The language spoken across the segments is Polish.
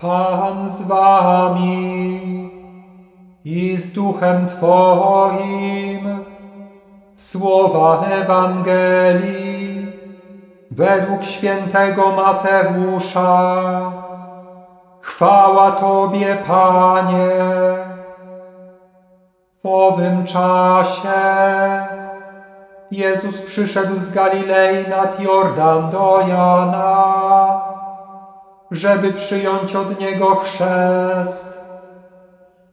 Pan z wami i z duchem Twoim. Słowa Ewangelii według świętego Mateusza. Chwała Tobie, Panie. W owym czasie Jezus przyszedł z Galilei nad Jordan do Jana, żeby przyjąć od Niego chrzest.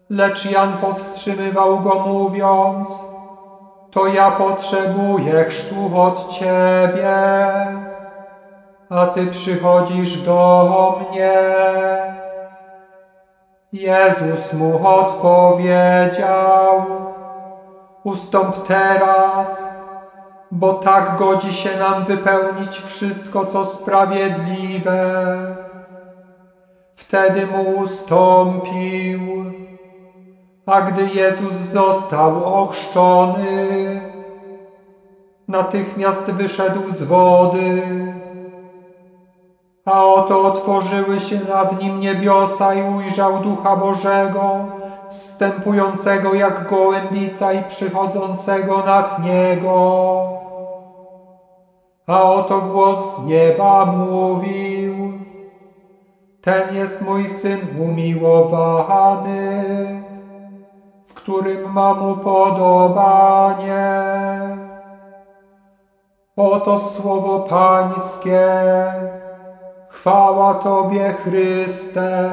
Lecz Jan powstrzymywał go mówiąc, to ja potrzebuję chrztu od Ciebie, a Ty przychodzisz do mnie. Jezus mu odpowiedział, ustąp teraz, bo tak godzi się nam wypełnić wszystko, co sprawiedliwe. Wtedy mu ustąpił, a gdy Jezus został ochrzczony, natychmiast wyszedł z wody. A oto otworzyły się nad nim niebiosa i ujrzał Ducha Bożego, zstępującego jak gołębica i przychodzącego nad niego. A oto głos nieba mówił, ten jest mój Syn umiłowany, w którym mam upodobanie. Oto słowo Pańskie, chwała Tobie Chryste.